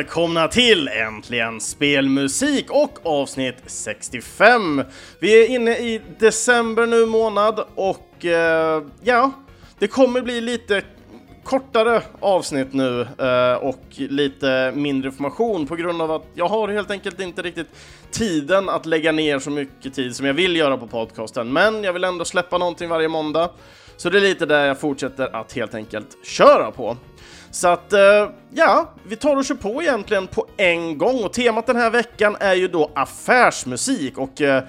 välkomna till Äntligen Spelmusik och avsnitt 65. Vi är inne i december nu månad och eh, ja, det kommer bli lite kortare avsnitt nu eh, och lite mindre information på grund av att jag har helt enkelt inte riktigt tiden att lägga ner så mycket tid som jag vill göra på podcasten. Men jag vill ändå släppa någonting varje måndag. Så det är lite där jag fortsätter att helt enkelt köra på. Så att, eh, ja, vi tar och kör på egentligen på en gång och temat den här veckan är ju då affärsmusik och eh,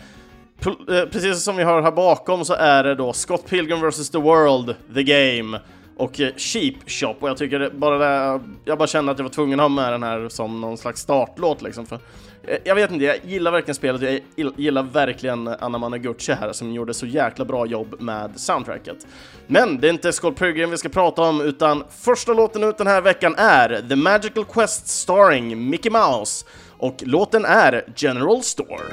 eh, precis som vi hör här bakom så är det då Scott Pilgrim vs. The World, The Game och Cheap Shop och jag tycker bara det, jag bara kände att jag var tvungen att ha med den här som någon slags startlåt liksom för Eh, jag vet inte, jag gillar verkligen spelet, jag gillar verkligen Anna Managuchi här som gjorde så jäkla bra jobb med soundtracket. Men det är inte Scott Pilgrim vi ska prata om, utan första låten ut den här veckan är The Magical Quest starring Mickey Mouse och låten är General Store.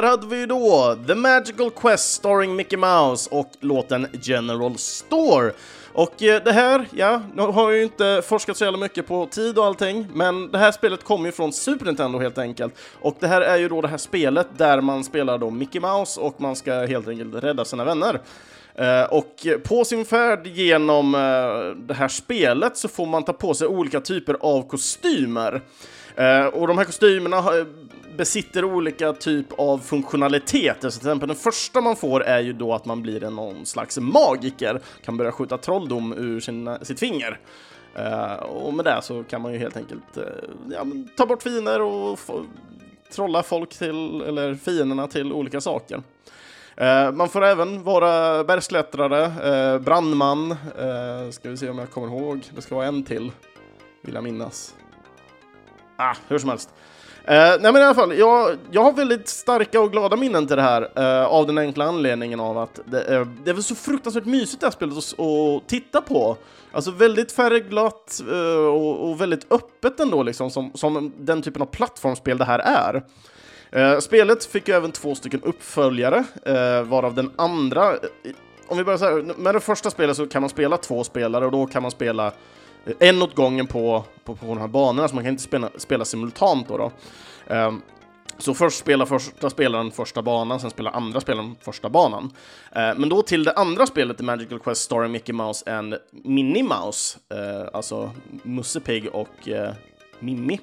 Där hade vi ju då The Magical Quest starring Mickey Mouse och låten General Store. Och eh, det här, ja, nu har jag ju inte forskat så jävla mycket på tid och allting, men det här spelet kommer ju från Super Nintendo helt enkelt. Och det här är ju då det här spelet där man spelar då Mickey Mouse och man ska helt enkelt rädda sina vänner. Eh, och på sin färd genom eh, det här spelet så får man ta på sig olika typer av kostymer. Eh, och de här kostymerna eh, besitter olika typ av funktionaliteter. Så till exempel den första man får är ju då att man blir en någon slags magiker, kan börja skjuta trolldom ur sina, sitt finger. Eh, och med det så kan man ju helt enkelt eh, ja, ta bort fiender och trolla folk till, eller fienderna till olika saker. Eh, man får även vara bergsklättrare, eh, brandman, ska vi se om jag kommer ihåg, det ska vara en till, vill jag minnas. Ah, hur som helst. Uh, nej men i alla fall, jag, jag har väldigt starka och glada minnen till det här uh, av den enkla anledningen av att det, uh, det är väl så fruktansvärt mysigt det här spelet att, att titta på. Alltså väldigt färgglatt och, och, väldigt öppet ändå liksom, som, som den typen av plattformsspel det här är. spelet fick ju även två stycken uppföljare, varav den andra om vi börjar så här, med det första spelet så kan man spela två spelare och då kan man spela en åt gången på, på, på de här banorna, så man kan inte spela, spela simultant då. då. Um, så först spelar första spelaren första banan, sen spelar andra spelaren första banan. Uh, men då till det andra spelet, i Magical Quest Story Mickey Mouse and Minnie Mouse, uh, alltså Musse Pig och uh, Mimmi.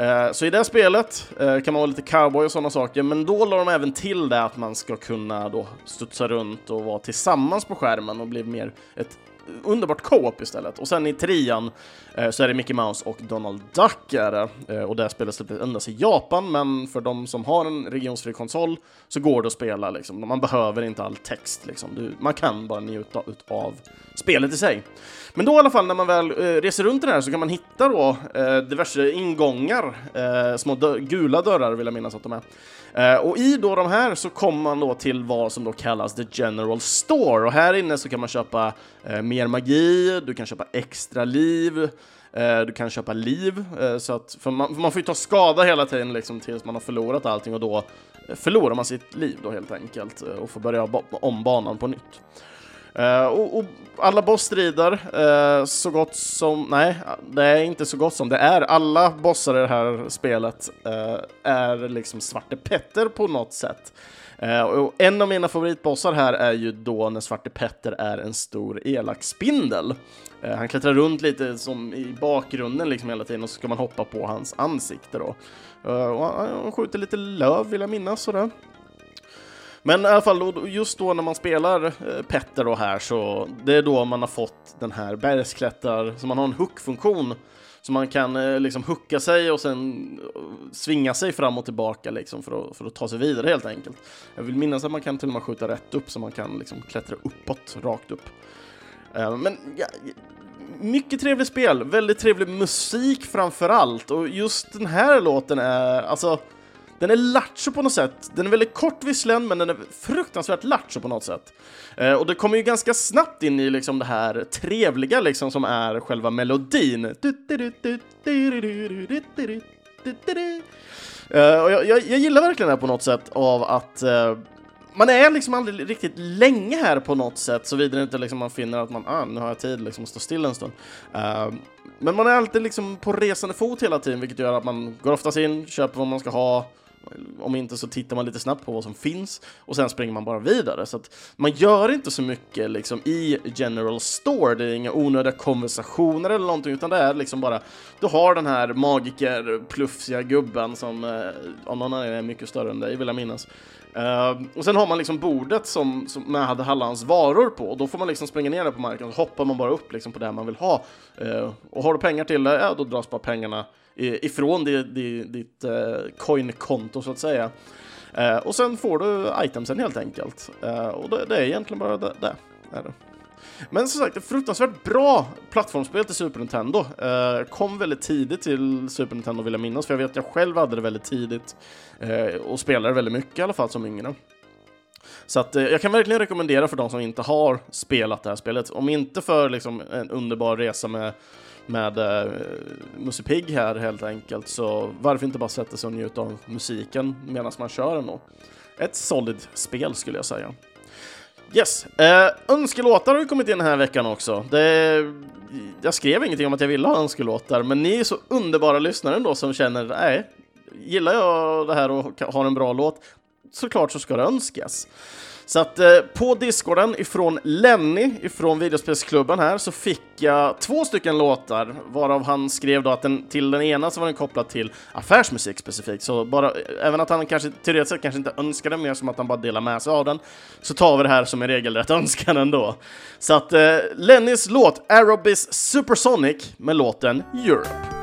Uh, så i det spelet uh, kan man vara lite cowboy och sådana saker, men då la de även till det att man ska kunna då studsa runt och vara tillsammans på skärmen och bli mer ett underbart co-op istället. Och sen i trean eh, så är det Mickey Mouse och Donald Duck är det. Eh, och det spelet släpptes endast i Japan, men för de som har en regionsfri konsol så går det att spela liksom. Man behöver inte all text liksom. Du, man kan bara njuta av spelet i sig. Men då i alla fall när man väl eh, reser runt den här så kan man hitta då eh, diverse ingångar, eh, små dö gula dörrar vill jag minnas att de är. Eh, och i då de här så kommer man då till vad som då kallas The General Store och här inne så kan man köpa eh, mer magi, du kan köpa extra liv, eh, du kan köpa liv, eh, så att, för man, för man får ju ta skada hela tiden liksom tills man har förlorat allting och då förlorar man sitt liv då helt enkelt och får börja om banan på nytt. Uh, och, och, alla bossstrider, uh, eh, så gott som, nej, det är inte så gott som, det är alla bossar i det här spelet uh, är liksom Svarte Petter på något sätt. och en av mina favoritbossar här är ju då när Svarte Petter är en stor elak spindel. han klättrar runt lite som i bakgrunden liksom hela tiden och så ska man hoppa på hans ansikte då. och han skjuter lite löv vill jag minnas sådär. Men i alla fall, just då när man spelar eh, Petter då här så det är då man har fått den här bergsklättrar, så man har en hook-funktion så man kan eh, liksom hucka sig och sen eh, svinga sig fram och tillbaka liksom för att, för att ta sig vidare helt enkelt. Jag vill minnas att man kan till och med skjuta rätt upp så man kan liksom klättra uppåt, rakt upp. Men ja, mycket trevligt spel, väldigt trevlig musik framför allt och just den här låten är, alltså den är lattjo på något sätt. Den är väldigt kort visserligen, men den är fruktansvärt lattjo på något sätt. Eh, och det kommer ju ganska snabbt in i liksom det här trevliga liksom som är själva melodin. Uh, och jag, jag, jag, gillar verkligen det här på något sätt av att uh, man är liksom aldrig riktigt länge här på något sätt, såvida inte liksom man finner att man, ah, nu har jag tid liksom att stå still en stund. Uh, men man är alltid liksom på resande fot hela tiden, vilket gör att man går oftast in, köper vad man ska ha, om inte så tittar man lite snabbt på vad som finns och sen springer man bara vidare. Så att man gör inte så mycket liksom i General Store. Det är inga onödiga konversationer eller någonting, utan det är liksom bara du har den här magiker plufsiga gubben som eh, av någon anledning är mycket större än dig, vill jag minnas. Uh, och sen har man liksom bordet som, som man hade alla hans varor på, och då får man liksom springa ner där på marken och så hoppar man bara upp liksom på det man vill ha. Uh, och har du pengar till det, ja då dras bara pengarna ifrån ditt, ditt, ditt uh, så att säga. Eh, och sen får du itemsen helt enkelt. Eh, och det, det, är egentligen bara det. det är det. Men som sagt, ett fruktansvärt bra plattformsspel till Super Nintendo. Eh, kom väldigt tidigt till Super Nintendo vill jag minnas, för jag vet att jag själv hade det väldigt tidigt eh, och spelade väldigt mycket i alla fall som yngre. Så att, jag kan verkligen rekommendera för de som inte har spelat det här spelet, om inte för liksom, en underbar resa med med eh, Musse Pigg här helt enkelt, så varför inte bara sätta sig och njuta av musiken medan man kör ändå. Ett solid spel skulle jag säga. Yes, eh, önskelåtar har ju kommit in den här veckan också. Det, jag skrev ingenting om att jag ville ha önskelåtar, men ni är så underbara lyssnare ändå som känner, nej, gillar jag det här och har en bra låt, såklart så ska det önskas. Så att eh, på discorden ifrån Lenny ifrån videospelsklubben här så fick jag två stycken låtar varav han skrev då att den, till den ena så var den kopplad till affärsmusik specifikt. Så bara, eh, även att han kanske teoretiskt sett kanske inte önskade mer som att han bara delar med sig av den så tar vi det här som en regelrätt önskan ändå. Så att eh, Lennys låt Aerobis Supersonic med låten Europe.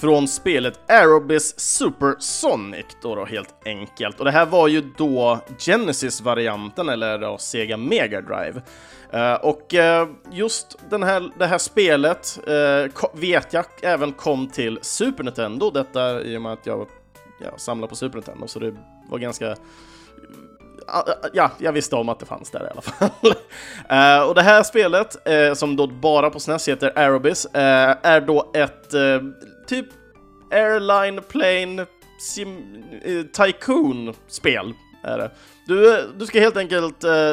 Från spelet Aerobis Supersonic då, då helt enkelt. Och det här var ju då Genesis-varianten eller då Sega Mega Drive. Uh, och uh, just den här, det här spelet uh, vet jag även kom till Super Nintendo, detta i och med att jag, jag samlar på Super Nintendo, så det var ganska ja, jag visste om att det fanns där i alla fall. uh, och det här spelet, uh, som då bara på SNES heter Aerobis, uh, är då ett typ airline plane sim eh, tycoon-spel. Är det. Du, eh, du ska helt enkelt eh,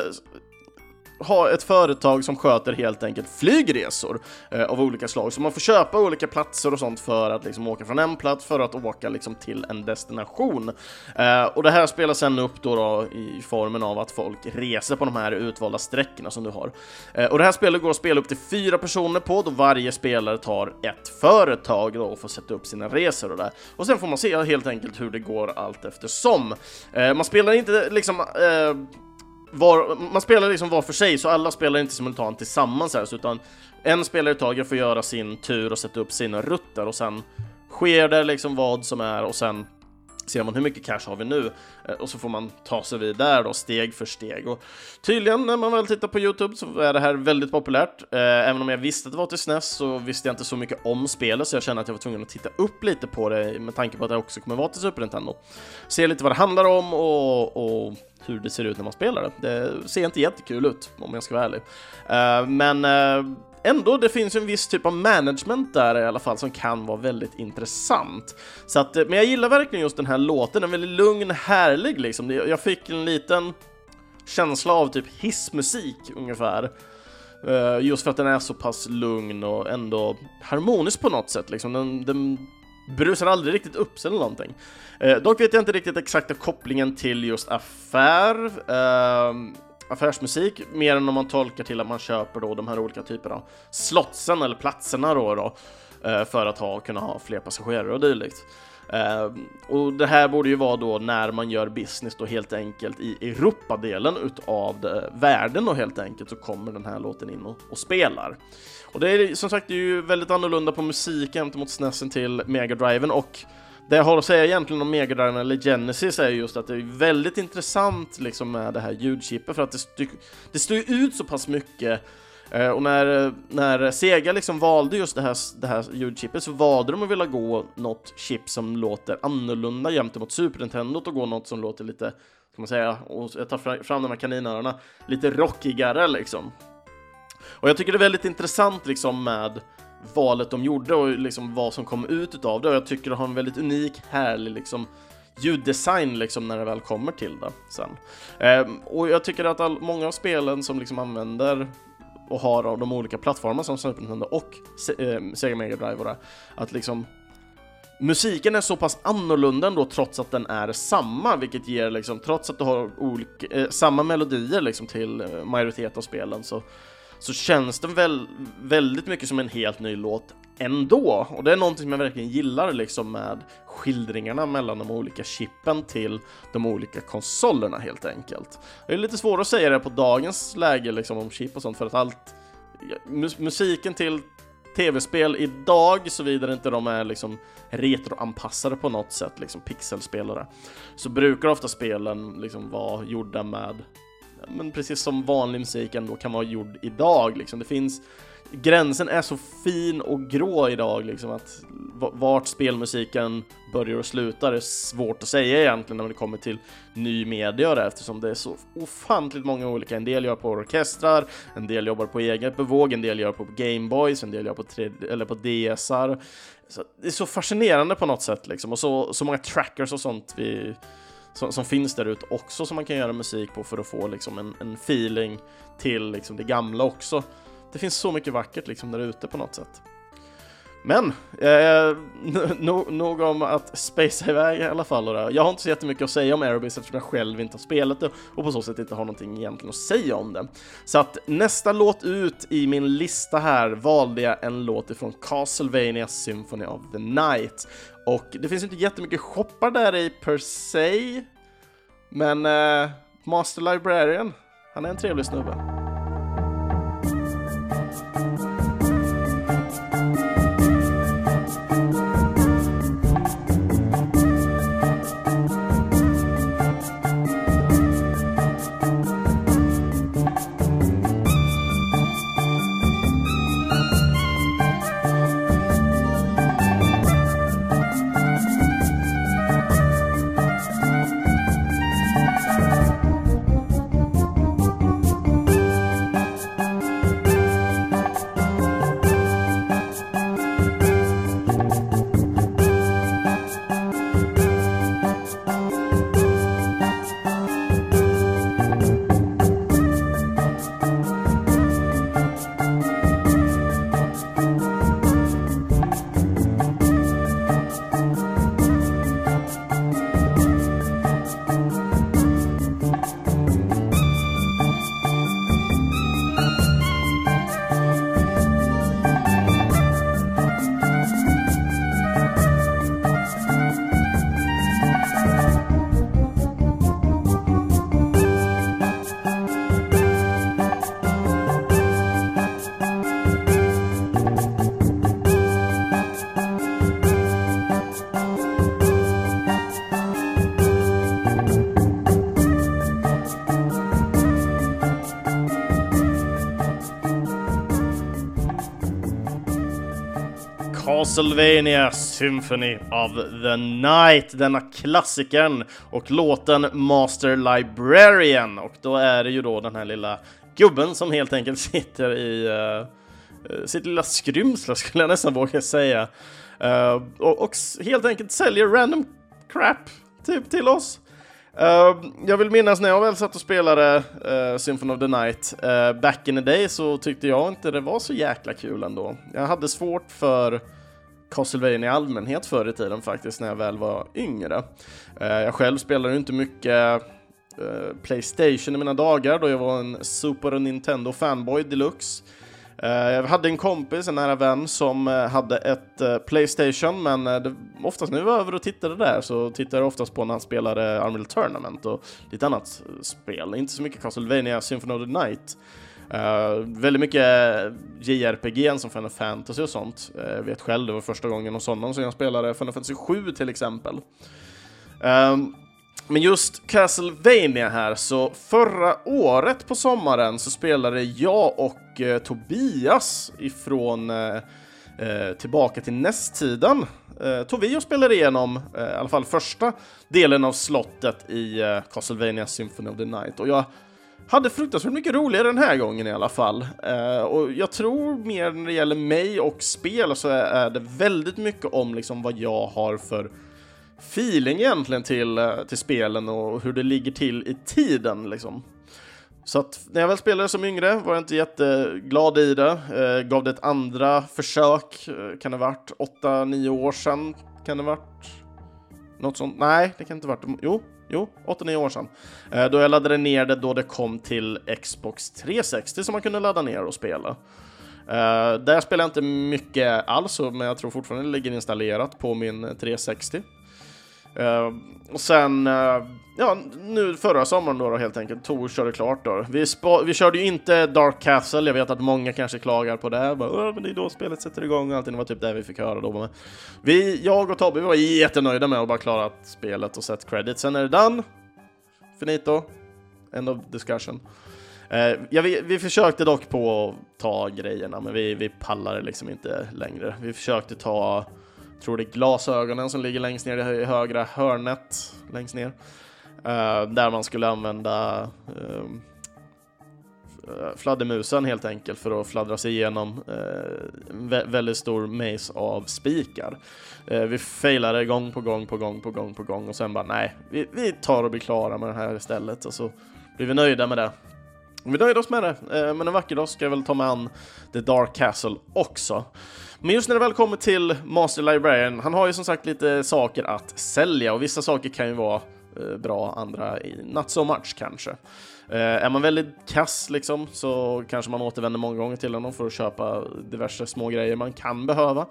ha ett företag som sköter helt enkelt flygresor eh, av olika slag. Så man får köpa olika platser och sånt för att liksom åka från en plats för att åka liksom till en destination. Eh, och det här spelas sen upp då, då, i formen av att folk reser på de här utvalda sträckorna som du har. Eh, och det här spelet går att spela upp till fyra personer på då varje spelare tar ett företag då och får sätta upp sina resor och där. Och sen får man se helt enkelt hur det går allt eftersom. Eh, man spelar inte liksom eh, var, man spelar liksom var för sig, så alla spelar inte simultant tillsammans här, utan en spelare i taget får göra sin tur och sätta upp sina rutter och sen sker det liksom vad som är och sen ser man hur mycket cash har vi nu eh, och så får man ta sig vidare då steg för steg. Och tydligen när man väl tittar på Youtube så är det här väldigt populärt. Eh, även om jag visste att det var till SNES så visste jag inte så mycket om spelet så jag kände att jag var tvungen att titta upp lite på det med tanke på att det också kommer vara till Super Nintendo. Se lite vad det handlar om och, och hur det ser ut när man spelar det. Det ser inte jättekul ut om jag ska vara ärlig. Eh, men ändå, det finns en viss typ av management där i alla fall som kan vara väldigt intressant. Så att, eh, men jag gillar verkligen just den här låten, den är väldigt lugn, härlig liksom. Jag fick en liten känsla av typ hissmusik ungefär. Eh, just för att den är så pass lugn och ändå harmonisk på något sätt liksom. Den, den brusar aldrig riktigt upp sig eller någonting. Eh, dock vet jag inte riktigt exakta kopplingen till just affär. Eh, affärsmusik, mer än om man tolkar till att man köper då de här olika typerna av slotsen eller platserna då, då eh, för att ha, kunna ha fler passagerare och dylikt. Eh, och det här borde ju vara då när man gör business då helt enkelt i Europadelen utav det, världen och helt enkelt så kommer den här låten in och, och spelar. Och det är som sagt det är ju väldigt annorlunda på musik gentemot SNESen till Mega Driven och det jag har att säga egentligen om Mega Drive eller Genesis är just att det är väldigt intressant liksom med det här ljudchippet för att det, styr, det står ut så pass mycket eh, och när, när Sega liksom valde just det här, det här ljudchippet så valde de att vilja gå något chip som låter annorlunda gentemot Super Nintendo och gå något som låter lite, kan man säga, och jag tar fram de här kaninöronen, lite rockigare liksom. Och jag tycker det är väldigt intressant liksom med valet de gjorde och liksom vad som kom ut utav det och jag tycker det har en väldigt unik, härlig liksom ljuddesign liksom när det väl kommer till det sen. Ehm, och jag tycker att all, många av spelen som liksom använder och har av de olika plattformarna som Super Nintendo och eh, Sega Mega Drive och det, att liksom musiken är så pass annorlunda ändå trots att den är samma, vilket ger liksom, trots att du har olika, eh, samma melodier liksom till eh, majoriteten majoritet av spelen så så känns den väl väldigt mycket som en helt ny låt ändå. Och det är någonting som jag verkligen gillar liksom med skildringarna mellan de olika chippen till de olika konsolerna helt enkelt. Det är lite svårt att säga det på dagens läge liksom om chip och sånt för att allt musiken till tv-spel idag, såvida inte de är liksom retroanpassade på något sätt, liksom pixelspelare, så brukar ofta spelen liksom vara gjorda med men precis som vanlig musik ändå kan vara gjord idag liksom. Det finns gränsen är så fin och grå idag liksom att vart spelmusiken börjar och slutar är svårt att säga egentligen när det kommer till ny media där, eftersom det är så ofantligt många olika. En del gör på orkestrar, en del jobbar på eget bevåg, en del gör på Gameboys, en del gör på, 3, eller på DSar. Så det är så fascinerande på något sätt liksom och så, så många trackers och sånt vi som, som finns där ute också som man kan göra musik på för att få liksom en, en feeling till liksom det gamla också. Det finns så mycket vackert liksom där ute på något sätt. Men, eh, nog om att spacea iväg i alla fall. Då. Jag har inte så jättemycket att säga om Aerobase eftersom jag själv inte har spelat det och på så sätt inte har någonting egentligen att säga om det. Så att nästa låt ut i min lista här valde jag en låt ifrån Castlevania Symphony of the Night. Och det finns inte jättemycket shoppar där i per se, men eh, Master Librarian, han är en trevlig snubbe. Castlevania Symphony of the Night, denna klassikern och låten Master Librarian. Och då är det ju då den här lilla gubben som helt enkelt sitter i uh, sitt lilla skrymsle skulle jag nästan våga säga. Uh, och, och helt enkelt säljer random crap typ till oss. Uh, jag vill minnas när jag väl satt och spelade uh, Symphony of the Night uh, back in the day så tyckte jag inte det var så jäkla kul ändå. Jag hade svårt för Castlevania i allmänhet förr i tiden faktiskt när jag väl var yngre. Eh, jag själv spelade inte mycket eh, Playstation i mina dagar då jag var en Super Nintendo fanboy deluxe. Eh, jag hade en kompis, en nära vän, som hade ett Playstation, men det, oftast när vi var över och tittade där så tittade jag oftast på när han spelade Armored Tournament och lite annat spel. Inte så mycket Castlevania Symphony of the Night. Uh, väldigt mycket JRPG som Final Fantasy och sånt. Uh, jag vet själv, det var första gången hos honom som jag spelade Final Fantasy 7 till exempel. Uh, men just Castlevania här, så förra året på sommaren så spelade jag och eh, Tobias ifrån eh, eh Tillbaka till nästtiden. Eh, tog vi och spelade igenom eh, i alla fall första delen av slottet i eh, Castlevania Symphony of the Night och jag hade fruktansvärt mycket roligare den här gången i alla fall. Eh, och jag tror mer när det gäller mig och spel så är, det väldigt mycket om liksom vad jag har för feeling egentligen till, eh, till spelen och hur det ligger till i tiden liksom. Så att när jag väl spelade som yngre var jag inte jätteglad i det. Eh, gav det ett andra försök, eh, kan det varit 8-9 år sedan? Kan det varit något sånt? Nej, det kan inte varit. Jo, jo, 8-9 år sedan. Eh, då jag laddade ner det då det kom till Xbox 360 som man kunde ladda ner och spela. Eh, där spelar jag inte mycket alls, men jag tror fortfarande det ligger installerat på min 360. Eh, och sen, ja, nu förra sommaren då, då helt enkelt, tog körde klart då. Vi, vi körde ju inte Dark Castle, jag vet att många kanske klagar på det, bara, men det är då spelet sätter igång och allting, det var typ det vi fick höra då. Men vi, jag och Tobbe, vi var jättenöjda med att bara klara spelet och sett credit. Sen är det done, finito, end of discussion. Eh, ja, vi, vi försökte dock på att ta grejerna, men vi, vi pallade liksom inte längre. Vi försökte ta tror det är glasögonen som ligger längst ner i högra hörnet längst ner. Uh, där man skulle använda uh, fladdermusen helt enkelt för att fladdra sig igenom uh, vä väldigt stor maze av spikar. Uh, vi failade gång på gång på gång på gång på gång och sen bara nej, vi, vi tar och blir klara med det här istället och så blir vi nöjda med det. Vi nöjde oss med det, men en vacker dag ska jag väl ta mig an The Dark Castle också. Men just när det väl kommer till Master Librarian, han har ju som sagt lite saker att sälja och vissa saker kan ju vara Eh, bra, andra not so much kanske. Eh, är man väldigt kass liksom så kanske man återvänder många gånger till honom för att köpa diverse små grejer man kan behöva.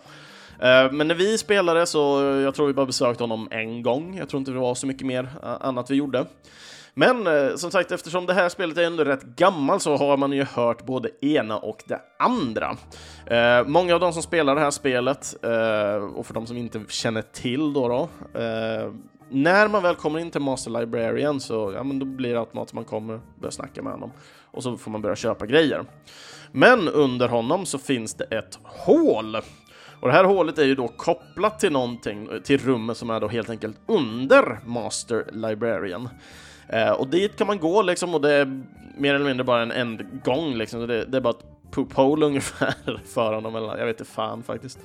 Eh, men när vi spelade så, jag tror vi bara besökte honom en gång, jag tror inte det var så mycket mer annat vi gjorde. Men som sagt, eftersom det här spelet är ändå rätt gammalt så har man ju hört både ena och det andra. Eh, många av de som spelar det här spelet, eh, och för de som inte känner till då, då eh, när man väl kommer in till Master Librarian så ja, men då blir det automatiskt man kommer börja snacka med honom och så får man börja köpa grejer. Men under honom så finns det ett hål och det här hålet är ju då kopplat till någonting, till rummet som är då helt enkelt under Master Librarian. Eh, och dit kan man gå liksom och det är mer eller mindre bara en ändgång liksom. Det, det är bara ett poop hole ungefär för honom, eller jag vet inte fan faktiskt.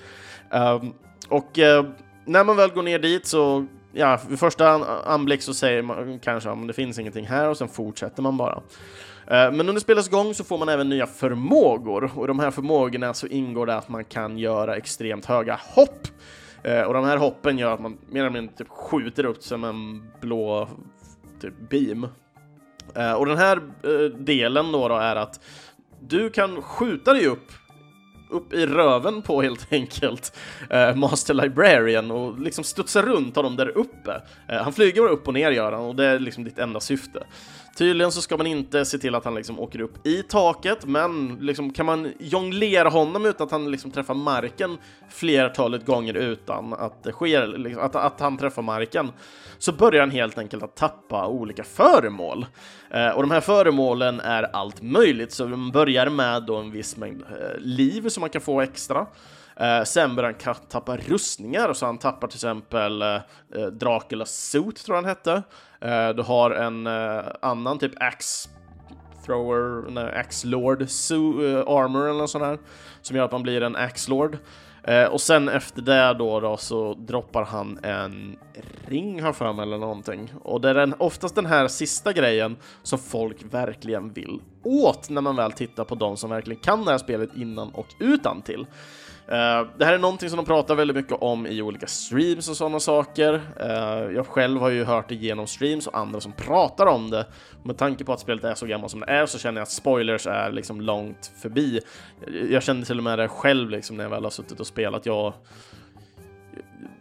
Eh, och eh, när man väl går ner dit så, ja, vid första anblick så säger man kanske att det finns ingenting här och sen fortsätter man bara. Eh, men under spelets gång så får man även nya förmågor och i de här förmågorna så ingår det att man kan göra extremt höga hopp. Eh, och de här hoppen gör att man mer eller mindre typ skjuter upp som en blå typ beam. Eh, och den här delen då, då är att du kan skjuta dig upp upp i röven på helt enkelt eh, Master Librarian och liksom studsa runt honom där uppe. Eh, han flyger bara upp och ner gör han och det är liksom ditt enda syfte. Tydligen så ska man inte se till att han liksom åker upp i taket, men liksom kan man jonglera honom utan att han liksom träffar marken flertalet gånger utan att det sker, liksom, att, att han träffar marken, så börjar han helt enkelt att tappa olika föremål. Eh, och de här föremålen är allt möjligt, så man börjar med då en viss mängd eh, liv som man kan få extra. Eh, sen börjar han tappa rustningar, så han tappar till exempel eh, eh Draculas suit, tror jag han hette. Eh, du har en eh, annan typ axe thrower, nej, axe lord su, uh, armor eller något sånt här, som gör att man blir en axe lord. Eh, och sen efter det då, då så droppar han en ring har för mig eller någonting. Och det är den, oftast den här sista grejen som folk verkligen vill åt när man väl tittar på de som verkligen kan det här spelet innan och utan till. Eh, det här är någonting som de pratar väldigt mycket om i olika streams och sådana saker. Eh, jag själv har ju hört det genom streams och andra som pratar om det. Med tanke på att spelet är så gammalt som det är så känner jag att spoilers är liksom långt förbi. Jag kände till och med det själv liksom när jag väl har suttit och spelat. Jag...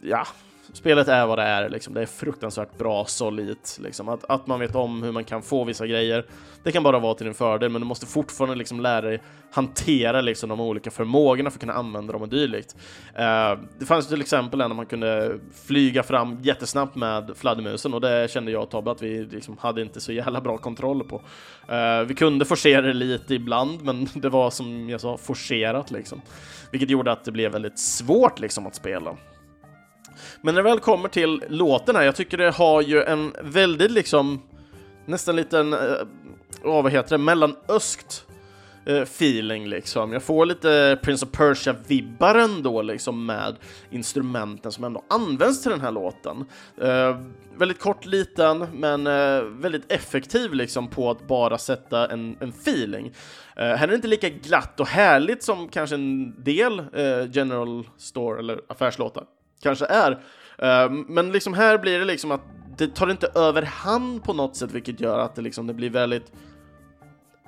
Ja, spelet är vad det är, liksom. det är fruktansvärt bra, solidt. Liksom. Att, att man vet om hur man kan få vissa grejer, det kan bara vara till din fördel, men du måste fortfarande liksom lära dig hantera liksom, de olika förmågorna för att kunna använda dem och dylikt. Uh, eh, det fanns till exempel en där man kunde flyga fram jättesnabbt med fladdermusen och det kände jag och Tobbe att vi liksom hade inte så jävla bra kontroll på. Uh, vi kunde forcera det lite ibland, men det var som jag sa, forcerat liksom. Vilket gjorde att det blev väldigt svårt liksom att spela. Men när det väl kommer till låten här, jag tycker det har ju en väldigt liksom, nästan liten, uh, vad heter det, mellanöskt eh, feeling liksom. Jag får lite Prince of Persia-vibbar ändå liksom med instrumenten som ändå används till den här låten. Uh, väldigt kort, liten, men uh, väldigt effektiv liksom på att bara sätta en, en feeling. Uh, här är det inte lika glatt och härligt som kanske en del General Store eller affärslåtar kanske är. Eh, men liksom här blir det liksom att det tar inte över hand på något sätt, vilket gör att det liksom det blir väldigt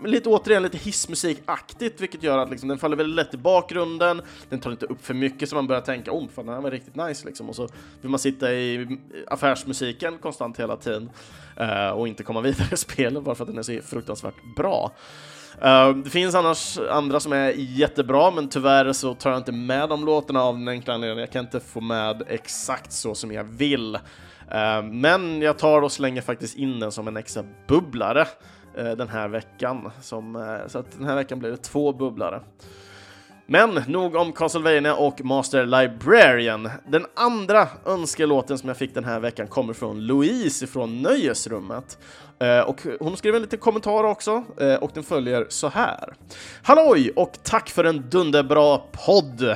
lite återigen lite hissmusikaktigt, vilket gör att liksom, den faller väldigt lätt i bakgrunden. Den tar inte upp för mycket så man börjar tänka om, oh, fan den här var riktigt nice liksom. Och så vill man sitta i affärsmusiken konstant hela tiden uh, och inte komma vidare i spelet bara för att den är så fruktansvärt bra. Uh, det finns annars andra som är jättebra, men tyvärr så tar jag inte med de låtarna av den enkla anledningen jag kan inte få med exakt så som jag vill. Uh, men jag tar och slänger faktiskt in den som en extra bubblare uh, den här veckan. Som, eh, så att den här veckan blir det två bubblare. Men nog om Castlevania och Master Librarian. Den andra önskelåten som jag fick den här veckan kommer från Louise från Nöjesrummet. Eh, och hon skrev en liten kommentar också, eh, och den följer så här. Halloj och tack för en dunderbra podd!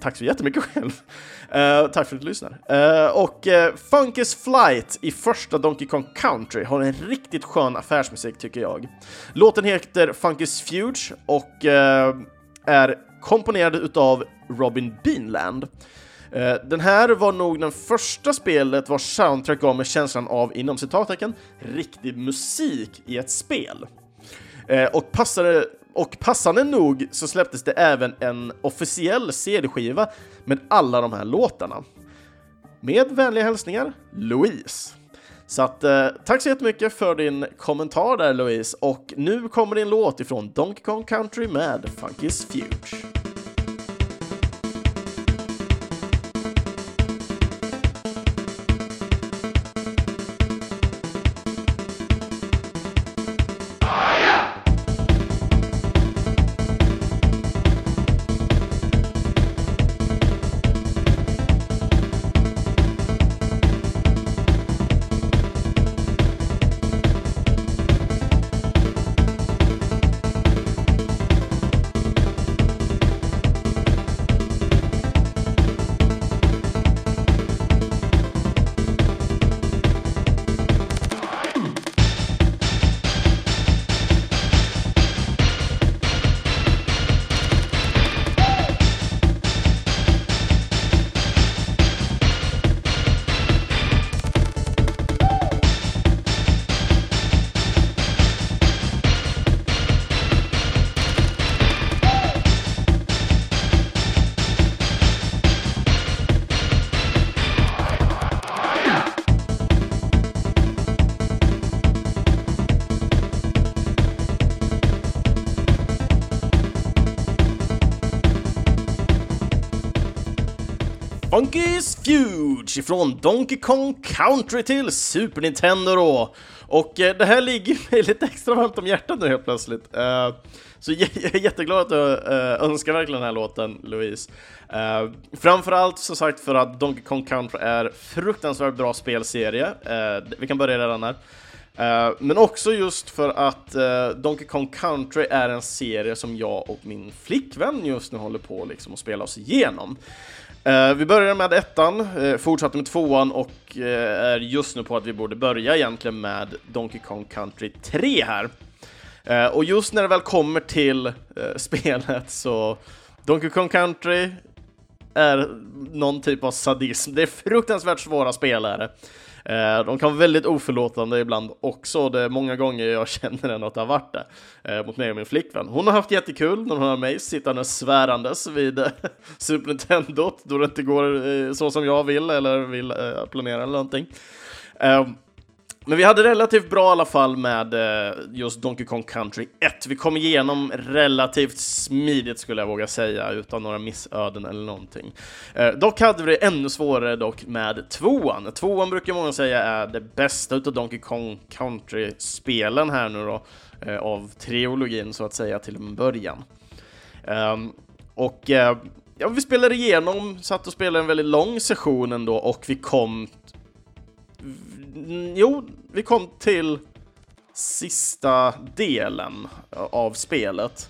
Tack så jättemycket själv. Uh, tack för att du lyssnar. Uh, och uh, Funkis Flight i första Donkey Kong Country har en riktigt skön affärsmusik tycker jag. Låten heter Funkis Fuge och är komponerad utav Robin Beanland. Eh, den här var nog den första spelet vars soundtrack gav mig känslan av, inom citattecken, riktig musik i ett spel. Eh, och, passade, och passande nog så släpptes det även en officiell CD-skiva med alla de här låtarna. Med vänliga hälsningar, Louise. Så att, eh, tack så jättemycket för din kommentar där Louise, och nu kommer din låt ifrån Donkey Kong Country med Funky's Future. Donkey's Fuge från Donkey Kong Country till Super Nintendo då. Och eh, det här ligger mig lite extra varmt om hjärtat nu helt plötsligt. Eh, så jag, jag är jätteglad att du eh, önskar verkligen den här låten, Louise. Eh, framförallt som sagt för att Donkey Kong Country är fruktansvärt bra spelserie. Vi kan börja redan här. Men också just för att Donkey Kong Country är en serie som jag och min flickvän just nu håller på liksom att spela oss igenom. Eh, vi började med ettan, eh, fortsatte med tvåan och eh, är just nu på att vi borde börja egentligen med Donkey Kong Country 3 här. och just när det väl kommer till spelet så Donkey Kong Country är någon typ av sadism. Det är fruktansvärt svåra spelare. Eh, de kan vara väldigt oförlåtande ibland också, det är många gånger jag känner ändå att det har varit det eh, mot mig och min flickvän. Hon har haft jättekul när hon har mig sittande svärandes vid eh, Super Nintendo då det inte går så som jag vill eller vill planera eller någonting. Ehm, men vi hade relativt bra i alla fall med eh, just Donkey Kong Country 1. Vi kom igenom relativt smidigt skulle jag våga säga, utan några missöden eller någonting. Eh, dock hade vi det ännu svårare dock med tvåan. Tvåan brukar många säga är det bästa utav Donkey Kong Country-spelen här nu då, eh, av trilogin så att säga till en början. Ehm, och eh, ja, vi spelade igenom, satt och spelade en väldigt lång session ändå och vi kom Mm, jo, vi kom till sista delen av spelet.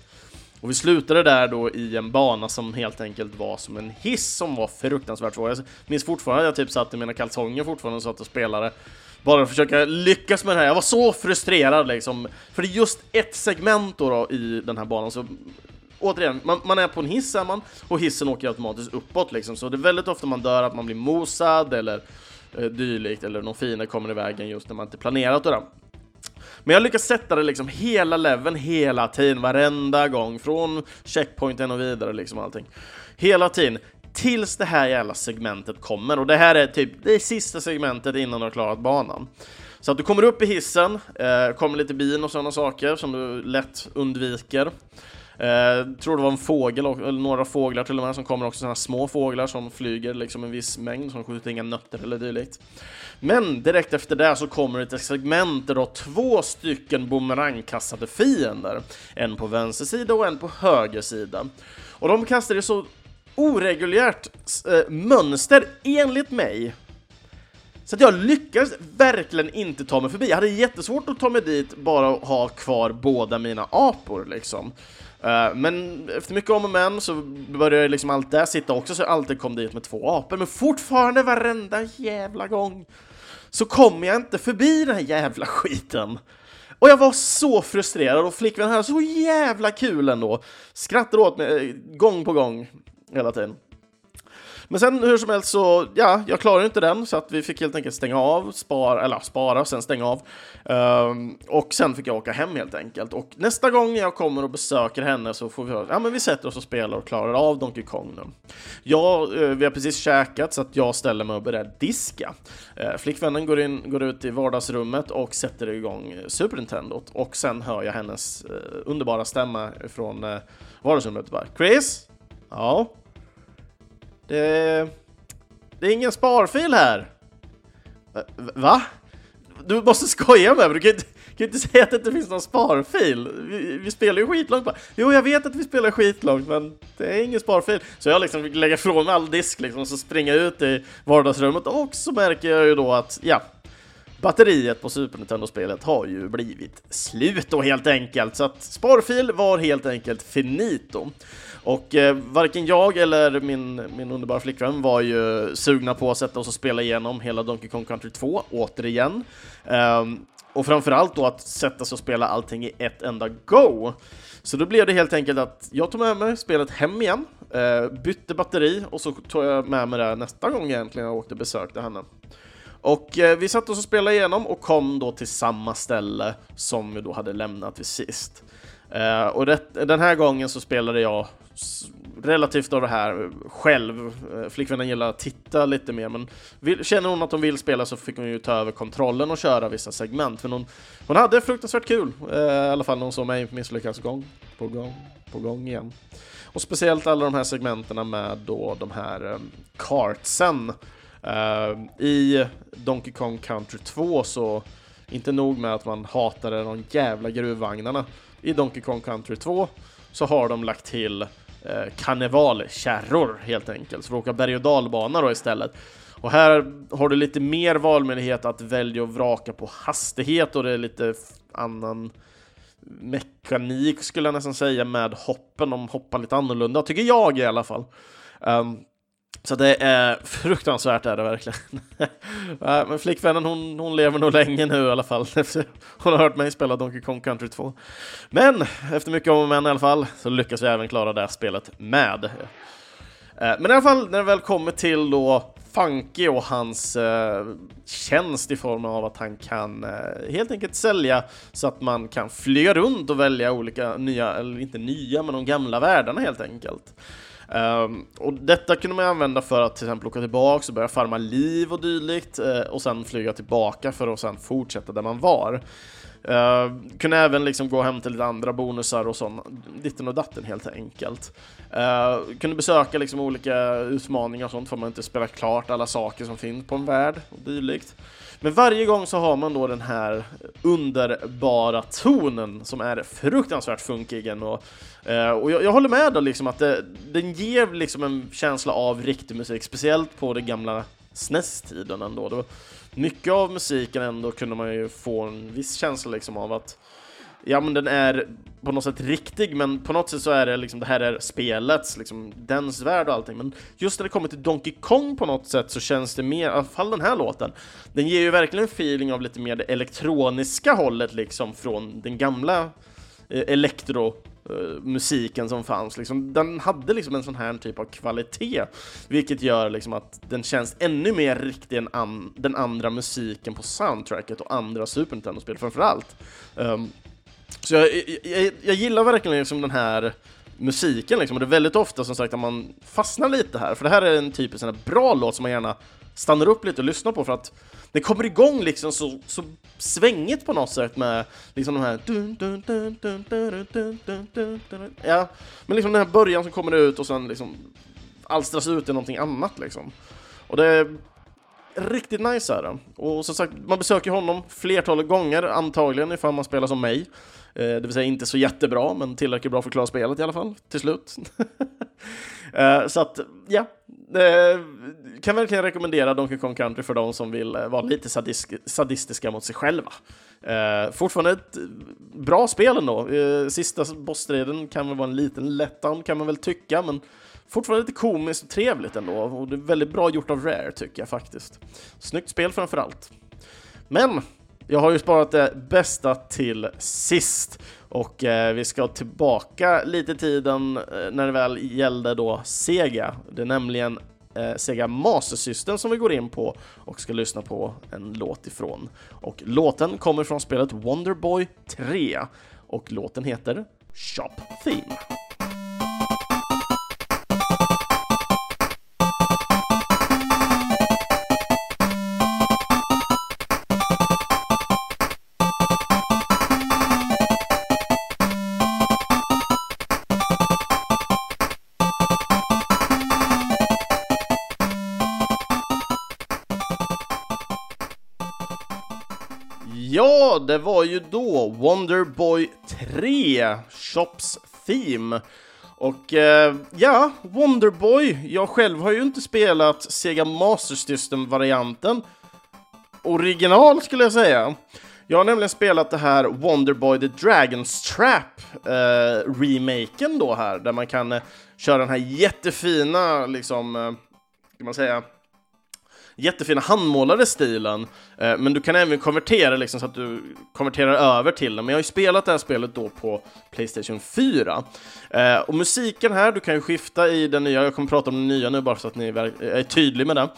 Och vi slutade där då i en bana som helt enkelt var som en hiss som var fruktansvärt svår. Jag minns fortfarande att jag typ satt i mina kalsonger fortfarande och satt och spelade. Bara att försöka lyckas med det här. Jag var så frustrerad liksom. För det är just ett segment då, då i den här banan så återigen, man, man, är på en hiss är man, och hissen åker automatiskt uppåt liksom, så det är väldigt ofta man dör att man blir mosad eller Eh, dylikt, eller någon fiende kommer i vägen just när man inte planerat det. Men jag lyckas sätta det liksom hela leveln hela tiden, varenda gång, från checkpointen och vidare liksom allting. Hela tiden, tills det här jävla segmentet kommer, och det här är typ det sista segmentet innan du har klarat banan. Så att du kommer upp i hissen, eh, kommer lite bin och sådana saker som du lätt undviker. Eh, tror det var en fågel, eller några fåglar till och med, som kommer också sådana små fåglar som flyger liksom en viss mängd, som skjuter inga nötter eller dylikt. Men direkt efter det så kommer ett segment där då två stycken bumerangkastade fiender. En på vänster sida och en på höger sida. Och de kastar i så oreguljärt eh, mönster, enligt mig, så att jag lyckades verkligen inte ta mig förbi. Jag hade jättesvårt att ta mig dit bara ha kvar båda mina apor liksom. Eh, men efter mycket om och men så började liksom allt där sitta också så jag alltid kom dit med två apor. Men fortfarande varenda jävla gång så kom jag inte förbi den här jävla skiten. Och jag var så frustrerad och flickvännen hade så jävla kul ändå. Skrattade åt mig eh, gång på gång hela tiden. Men sen hur som helst så, ja, jag klarade inte den så att vi fick helt enkelt stänga av, spara, eller spara och sen stänga av. Um, och sen fick jag åka hem helt enkelt. Och nästa gång jag kommer och besöker henne så får vi höra, ja men vi sätter oss och spelar och klarar av Donkey Kong nu. Jag, uh, vi har precis käkat så att jag ställer mig och börjar diska. Uh, flickvännen går, in, går ut i vardagsrummet och sätter igång eh, Super Nintendo och sen hör jag hennes uh, underbara stämma från uh, vardagsrummet bara Chris? Ja? Det, det är ingen sparfil här. Va? Du måste skoja med mig, du kan inte, kan inte säga att det inte finns någon sparfil. Vi, vi spelar ju skitlångt bara. Jo, jag vet att vi spelar skitlångt, men det är ingen sparfil. Så jag liksom lägger ifrån mig all disk liksom, och så springer ut i vardagsrummet och så märker jag ju då att, ja, batteriet på Super Nintendo-spelet har ju blivit slut då helt enkelt. Så att sparfil var helt enkelt finito. Och eh, varken jag eller min, min underbara flickvän var ju sugna på att sätta oss och spela igenom hela Donkey Kong Country 2, återigen. Um, och framförallt då att sätta sig och spela allting i ett enda go. Så då blev det helt enkelt att jag tog med mig spelet hem igen, eh, bytte batteri och så tog jag med mig det nästa gång egentligen jag åkte och besökte henne. Och eh, vi satt oss och spelade igenom och kom då till samma ställe som vi då hade lämnat vid sist. Eh, och det, den här gången så spelade jag relativt av det här eh, själv. Eh, flickvännen gillar att titta lite mer, men vill, känner hon att hon vill spela så fick hon ju ta över kontrollen och köra vissa segment. För hon, hon hade fruktansvärt kul, eh, i alla fall när hon såg mig misslyckas gång på gång på gång igen. Och speciellt alla de här segmenterna med då de här eh, kartsen. Eh, I Donkey Kong Country 2 så, inte nog med att man hatade de jävla gruvvagnarna, i Donkey Kong Country 2 så har de lagt till eh, karnevalkärror helt enkelt, så vi åka berg och dalbana då istället. Och här har du lite mer valmöjlighet att välja och vraka på hastighet och det är lite annan mekanik skulle jag nästan säga med hoppen. De hoppar lite annorlunda, tycker jag i alla fall. Um, så det är fruktansvärt är det verkligen. Men flickvännen hon, hon lever nog länge nu i alla fall. Hon har hört mig spela Donkey Kong Country 2. Men efter mycket om och men i alla fall så lyckas vi även klara det här spelet med. Eh, men i alla fall när det väl kommer till då Funky och hans eh, tjänst i form av att han kan eh, helt enkelt sälja så att man kan flyga runt och välja olika nya, eller inte nya, men de gamla världarna helt enkelt. Um, och detta kunde man använda för att till exempel åka tillbaka och börja farma liv och dylikt uh, och sen flyga tillbaka för att sen fortsätta där man var. Uh, kunde även liksom gå hem till lite andra bonusar och sånt, ditten och datten helt enkelt. Uh, kunde besöka liksom olika utmaningar och sånt för man inte spela klart alla saker som finns på en värld och dylikt. Men varje gång så har man då den här underbara tonen som är fruktansvärt funkig och, uh, och jag, jag, håller med då liksom att det, den ger liksom en känsla av riktig musik, speciellt på den gamla SNES-tiden ändå. Det var, mycket av musiken ändå kunde man ju få en viss känsla liksom av att ja men den är på något sätt riktig, men på något sätt så är det liksom, det här är spelets, liksom, dens värld och allting. Men just när det kommer till Donkey Kong på något sätt så känns det mer, i alla fall den här låten, den ger ju verkligen en feeling av lite mer det elektroniska hållet liksom från den gamla Eh, elektro eh, musiken som fanns. Liksom, den hade liksom en sån här typ av kvalitet, vilket gör liksom att den känns ännu mer riktig än an den andra musiken på soundtracket och andra Super Nintendo-spel framförallt. Um, så jag, jag, jag, gillar verkligen liksom den här musiken, liksom, och det är väldigt ofta som sagt att man fastnar lite här, för det här är en typisk sån bra låt som man gärna stannar upp lite och lyssnar på för att det kommer igång liksom så, så svängigt på något sätt med liksom de här Ja, men liksom den här början som kommer ut och sen liksom alstras ut i någonting annat liksom. Och det är riktigt nice är det. Och som sagt, man besöker honom flertalet gånger antagligen ifall man spelar som mig. Det vill säga inte så jättebra, men tillräckligt bra för att klara spelet i alla fall, till slut. Eh, så att, ja. Kan verkligen rekommendera Donkey Kong Country för de som vill eh, vara lite sadist sadistiska mot sig själva. Eh, fortfarande ett bra spel ändå. Sista bossstriden kan väl vara en liten letdown kan man väl tycka, men fortfarande lite komiskt och trevligt ändå. Och det är väldigt bra gjort av Rare tycker jag faktiskt. Snyggt spel framför allt. Men jag har ju sparat det bästa till sist och eh, vi ska tillbaka lite i tiden eh, när det väl gällde då Sega. Det är nämligen eh, Sega Master System som vi går in på och ska lyssna på en låt ifrån. Och låten kommer från spelet Wonderboy 3 och låten heter Shop Theme. Det var ju då Wonderboy 3, Shops Theme. Och eh, ja, Wonderboy, jag själv har ju inte spelat Sega Master System-varianten original skulle jag säga. Jag har nämligen spelat det här Wonderboy The Dragon's Trap eh, remaken då här, där man kan eh, köra den här jättefina, liksom, eh, ska man säga, jättefina handmålade stilen, eh, men du kan även konvertera liksom så att du konverterar över till den. Men jag har ju spelat det här spelet då på Playstation 4. Eh, och musiken här, du kan ju skifta i den nya, jag kommer prata om den nya nu bara så att ni är tydliga med det.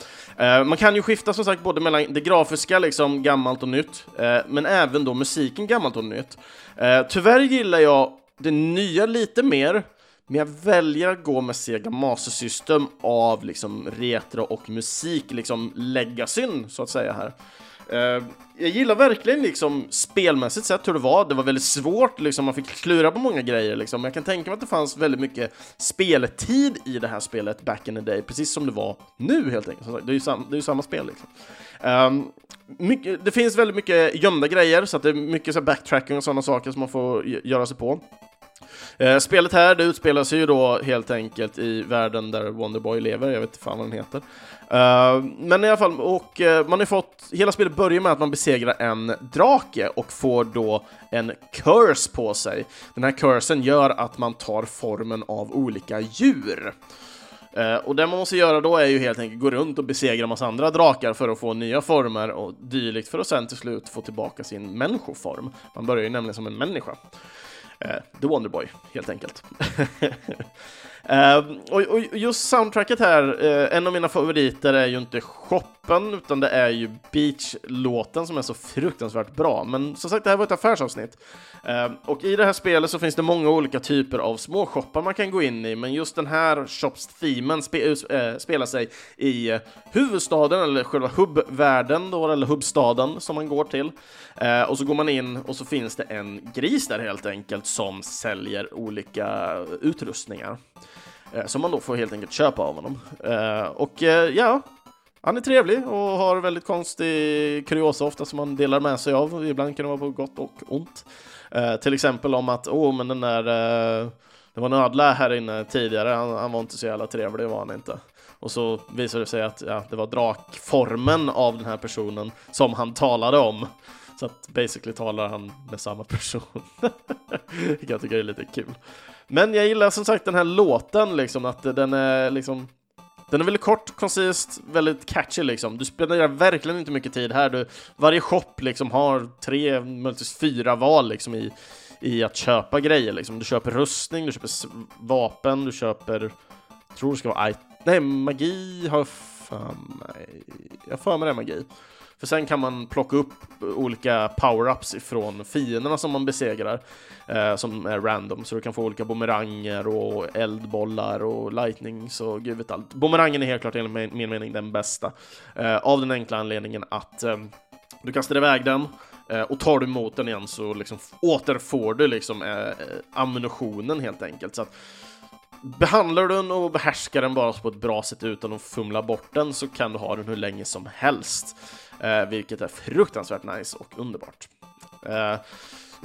Eh, man kan ju skifta som sagt både mellan det grafiska, liksom gammalt och nytt, eh, men även då musiken gammalt och nytt. Eh, tyvärr gillar jag det nya lite mer, men jag väljer att gå med Sega Master System av liksom retro och musik, liksom legacyn så att säga här. Uh, jag gillar verkligen liksom spelmässigt sett hur det var. Det var väldigt svårt, liksom, man fick klura på många grejer. Liksom. Men Jag kan tänka mig att det fanns väldigt mycket speltid i det här spelet back in the day, precis som det var nu helt enkelt. Det är ju, sam det är ju samma spel. Liksom. Um, mycket, det finns väldigt mycket gömda grejer, så att det är mycket så backtracking och sådana saker som man får göra sig på. Eh, spelet här, det utspelar sig ju då helt enkelt i världen där Wonderboy lever, jag vet inte fan vad den heter. Eh, men i alla fall, och eh, man har fått, hela spelet börjar med att man besegrar en drake och får då en curse på sig. Den här cursen gör att man tar formen av olika djur. Uh, och det man måste göra då är ju helt enkelt gå runt och besegra en massa andra drakar för att få nya former och dylikt för att sen till slut få tillbaka sin människoform. Man börjar ju nämligen som en människa. Eh, The Wonderboy, helt enkelt. Uh, och, och, just soundtracket här, uh, en av mina favoriter är ju inte shop, Droppen, utan det är ju Beach-låten som är så fruktansvärt bra. Men som sagt, det här var ett affärsavsnitt. Eh, och i det här spelet så finns det många olika typer av små shoppar man kan gå in i, men just den här shops-themen spe äh, spelar sig i huvudstaden, eller själva hubbvärlden då, eller hubbstaden som man går till. Eh, och så går man in och så finns det en gris där helt enkelt som säljer olika utrustningar. Som man då får helt enkelt köpa av honom. Och ja, han är trevlig och har väldigt konstig kuriosa ofta som han delar med sig av. Ibland kan det vara på gott och ont. Eh, till exempel om att, åh, oh, men den där, eh, det var en ödla här inne tidigare, han, han var inte så jävla trevlig, var han inte. Och så visade det sig att ja, det var drakformen av den här personen som han talade om. Så att basically talar han med samma person. Vilket jag tycker är lite kul. Men jag gillar som sagt den här låten, liksom, att den är liksom den är väldigt kort, koncist, väldigt catchy liksom. Du spenderar verkligen inte mycket tid här. Du, varje shop liksom har tre, möjligtvis fyra val liksom i, i att köpa grejer liksom. Du köper rustning, du köper vapen, du köper... Jag tror det ska vara... Nej, magi har jag för mig... Jag för mig det är magi. För sen kan man plocka upp olika power-ups ifrån fienderna som man besegrar, eh, som är random, så du kan få olika bumeranger och eldbollar och lightnings och gud vet allt. Bumerangen är helt klart enligt min mening den bästa, eh, av den enkla anledningen att eh, du kastar iväg den, eh, och tar du emot den igen så liksom återfår du liksom eh, eh ammunitionen helt enkelt. Så att Behandlar du den och behärskar den bara på ett bra sätt utan att fumla bort den så kan du ha den hur länge som helst eh, vilket är fruktansvärt nice och underbart. Eh,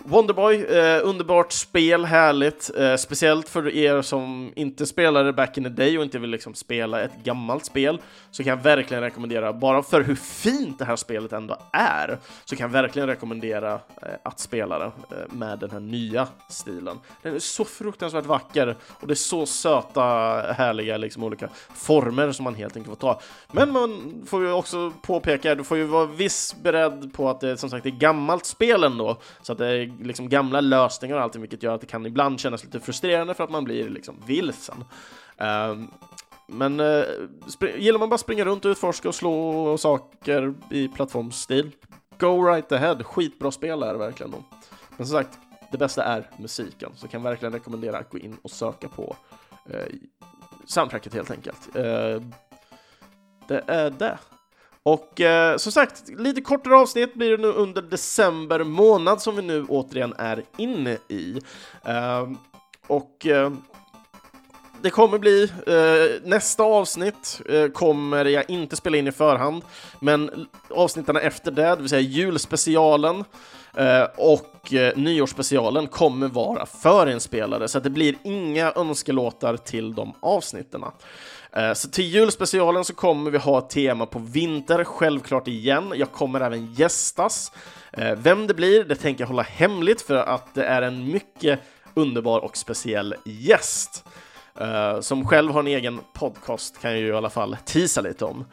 Wonderboy, eh, underbart spel, härligt. Eh, speciellt för er som inte spelade back in the day och inte vill liksom spela ett gammalt spel, så kan jag verkligen rekommendera, bara för hur fint det här spelet ändå är, så kan jag verkligen rekommendera eh, att spela det eh, med den här nya stilen. Den är så fruktansvärt vacker och det är så söta, härliga liksom olika former som man helt enkelt får ta. Men man får ju också påpeka, du får ju vara viss beredd på att det som sagt är gammalt spel ändå, så att det är liksom gamla lösningar och allting, vilket gör att det kan ibland kännas lite frustrerande för att man blir liksom vilsen. Um, men uh, gillar man bara springa runt och utforska och slå saker i plattformsstil, go right ahead. Skitbra spel är det verkligen då. Men som sagt, det bästa är musiken, så jag kan verkligen rekommendera att gå in och söka på uh, soundtracket helt enkelt. Uh, det är det. Och eh, som sagt, lite kortare avsnitt blir det nu under december månad som vi nu återigen är inne i. Eh, och eh, det kommer bli, eh, nästa avsnitt eh, kommer jag inte spela in i förhand, men avsnitten efter det, det vill säga julspecialen eh, och eh, nyårsspecialen kommer vara förinspelade, så att det blir inga önskelåtar till de avsnitten. Eh, så till julspecialen så kommer vi ha ett tema på vinter, självklart igen. Jag kommer även gästas. Eh, vem det blir, det tänker jag hålla hemligt för att det är en mycket underbar och speciell gäst. Eh, som själv har en egen podcast kan jag ju i alla fall tisa lite om.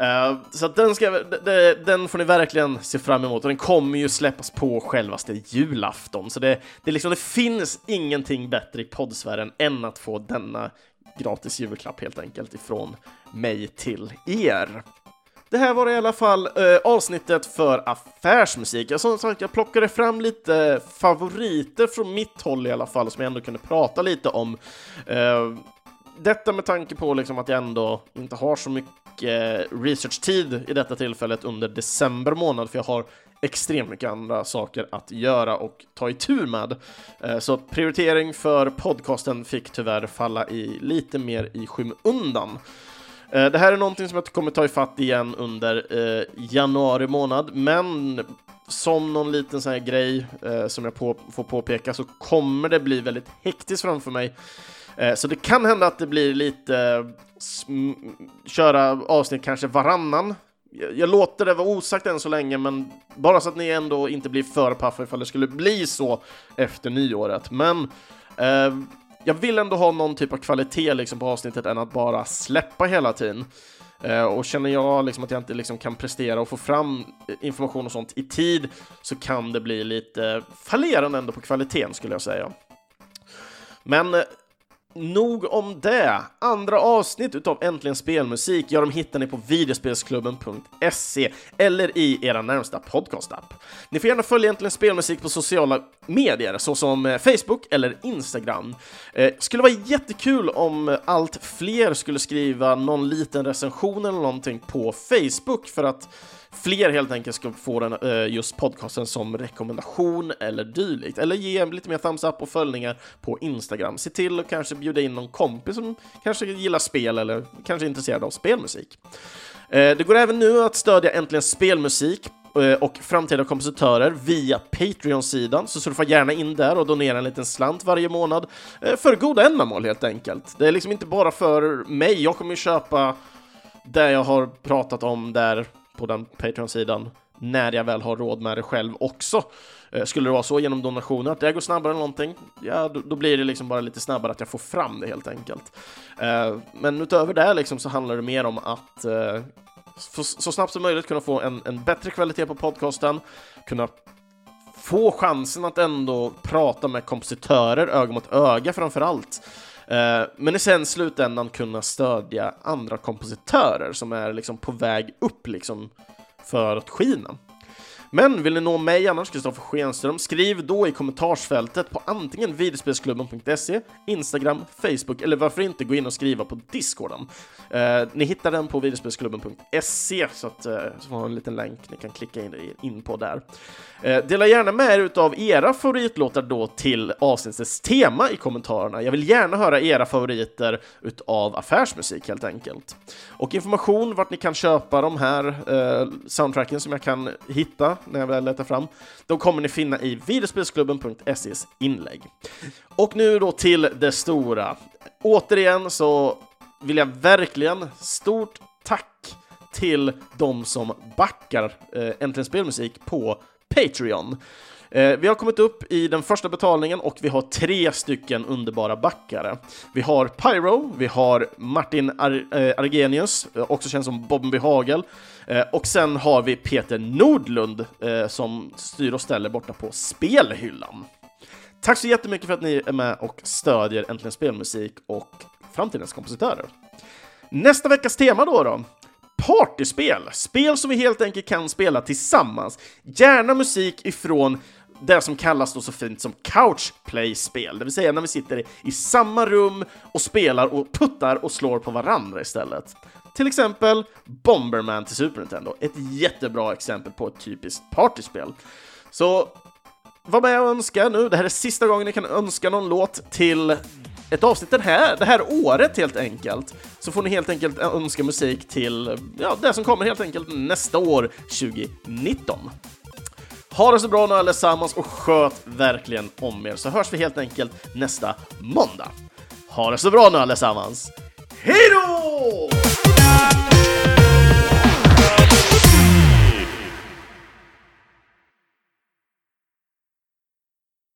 Uh, så den, ska, den får ni verkligen se fram emot och den kommer ju släppas på självaste julafton. Så det, det, liksom, det finns ingenting bättre i poddsfären än att få denna gratis julklapp helt enkelt ifrån mig till er. det här var i alla fall eh, avsnittet för affärsmusik. Jag, som sagt, jag plockade fram lite favoriter från mitt håll i alla fall, som jag ändå kunde prata lite om. Eh, detta med tanke på liksom att jag ändå inte har så mycket researchtid i detta tillfället under december månad, för jag har extremt mycket andra saker att göra och ta itu med. Eh, så prioritering för podcasten fick tyvärr falla i lite mer i skymundan. Eh, det här är någonting som jag kommer ta ifatt igen under eh, januari månad, men som någon liten sån här grej som jag på, får påpeka så kommer det bli väldigt hektiskt framför mig. Så det kan hända att det blir lite köra avsnitt kanske varannan. Jag, jag låter det vara osagt än så länge, men bara så att ni ändå inte blir för paffa ifall det skulle bli så efter nyåret. Men eh, jag vill ändå ha någon typ av kvalitet liksom på avsnittet än att bara släppa hela tiden. Eh, och känner jag liksom att jag inte liksom kan prestera och få fram information och sånt i tid så kan det bli lite fallerande ändå på kvaliteten skulle jag säga. Men eh, Nog om det. Andra avsnitt utav Äntligen Spelmusik, ja, de hittar ni på videospelsklubben.se eller i era närmsta podcastapp. Ni får gärna följa Äntligen Spelmusik på sociala medier såsom eh, Facebook eller Instagram. Eh, skulle vara jättekul om allt fler skulle skriva någon liten recension eller någonting på Facebook för att fler helt enkelt ska få den, eh, just podcasten som rekommendation eller dylikt. Eller ge lite mer thumbs up och följningar på Instagram. Se till att kanske bjuda in någon kompis som kanske gillar spel eller kanske är intresserad av spelmusik. Eh, det går även nu att stödja Äntligen Spelmusik eh, och framtida kompositörer via Patreon-sidan, så surfa gärna in där och donera en liten slant varje månad för goda ändamål helt enkelt. Det är liksom inte bara för mig, jag kommer ju köpa det jag har pratat om där på den Patreon-sidan när jag väl har råd med det själv också. Eh, skulle det vara så genom donationer att det går snabbare än någonting, ja då, då, blir det liksom bara lite snabbare att jag får fram det helt enkelt. Eh, men utöver det liksom så handlar det mer om att eh, så snabbt som möjligt kunna få en, en bättre kvalitet på podcasten, kunna få chansen att ändå prata med kompositörer öga mot öga framför allt. Eh, men i sen slutändan kunna stödja andra kompositörer som är liksom på väg upp liksom för att skina. Men vill ni nå mig annars, Kristoffer Schenström, skriv då i kommentarsfältet på antingen videospelsklubben.se, Instagram, Facebook eller varför inte gå in och skriva på Discorden. Eh, ni hittar den på videospelsklubben.se så att eh, så får en liten länk ni kan klicka in, in på där. Eh, dela gärna med er utav era favoritlåtar då till avsnittets tema i kommentarerna. Jag vill gärna höra era favoriter utav affärsmusik helt enkelt. Och information vart ni kan köpa de här eh, soundtracken som jag kan hitta när jag väl letar fram, de kommer ni finna i videospelsklubben.ses inlägg. Och nu då till det stora. Återigen så vill jag verkligen stort tack till de som backar eh, Äntligen Spelmusik på Patreon. Eh, vi har kommit upp i den första betalningen och vi har tre stycken underbara backare. Vi har Pyro, vi har Martin Ar eh, Argenius, eh, också känd som Bobby Hagel, eh, och sen har vi Peter Nordlund eh, som styr och ställer borta på spelhyllan. Tack så jättemycket för att ni är med och stödjer Äntligen Spelmusik och framtidens kompositörer. Nästa veckas tema då då? Partyspel! Spel som vi helt enkelt kan spela tillsammans. Gärna musik ifrån det som kallas då så fint som couch play-spel, det vill säga när vi sitter i samma rum och spelar och puttar och slår på varandra istället. Till exempel Bomberman till Super Nintendo, ett jättebra exempel på ett typiskt partyspel. Så var med och önska nu, det här är sista gången ni kan önska någon låt till ett avsnitt den här, det här året helt enkelt. Så får ni helt enkelt önska musik till ja, det som kommer helt enkelt nästa år, 2019. Ha det så bra nu allesammans och sköt verkligen om er så hörs vi helt enkelt nästa måndag. Ha det så bra nu allesammans. Hejdå!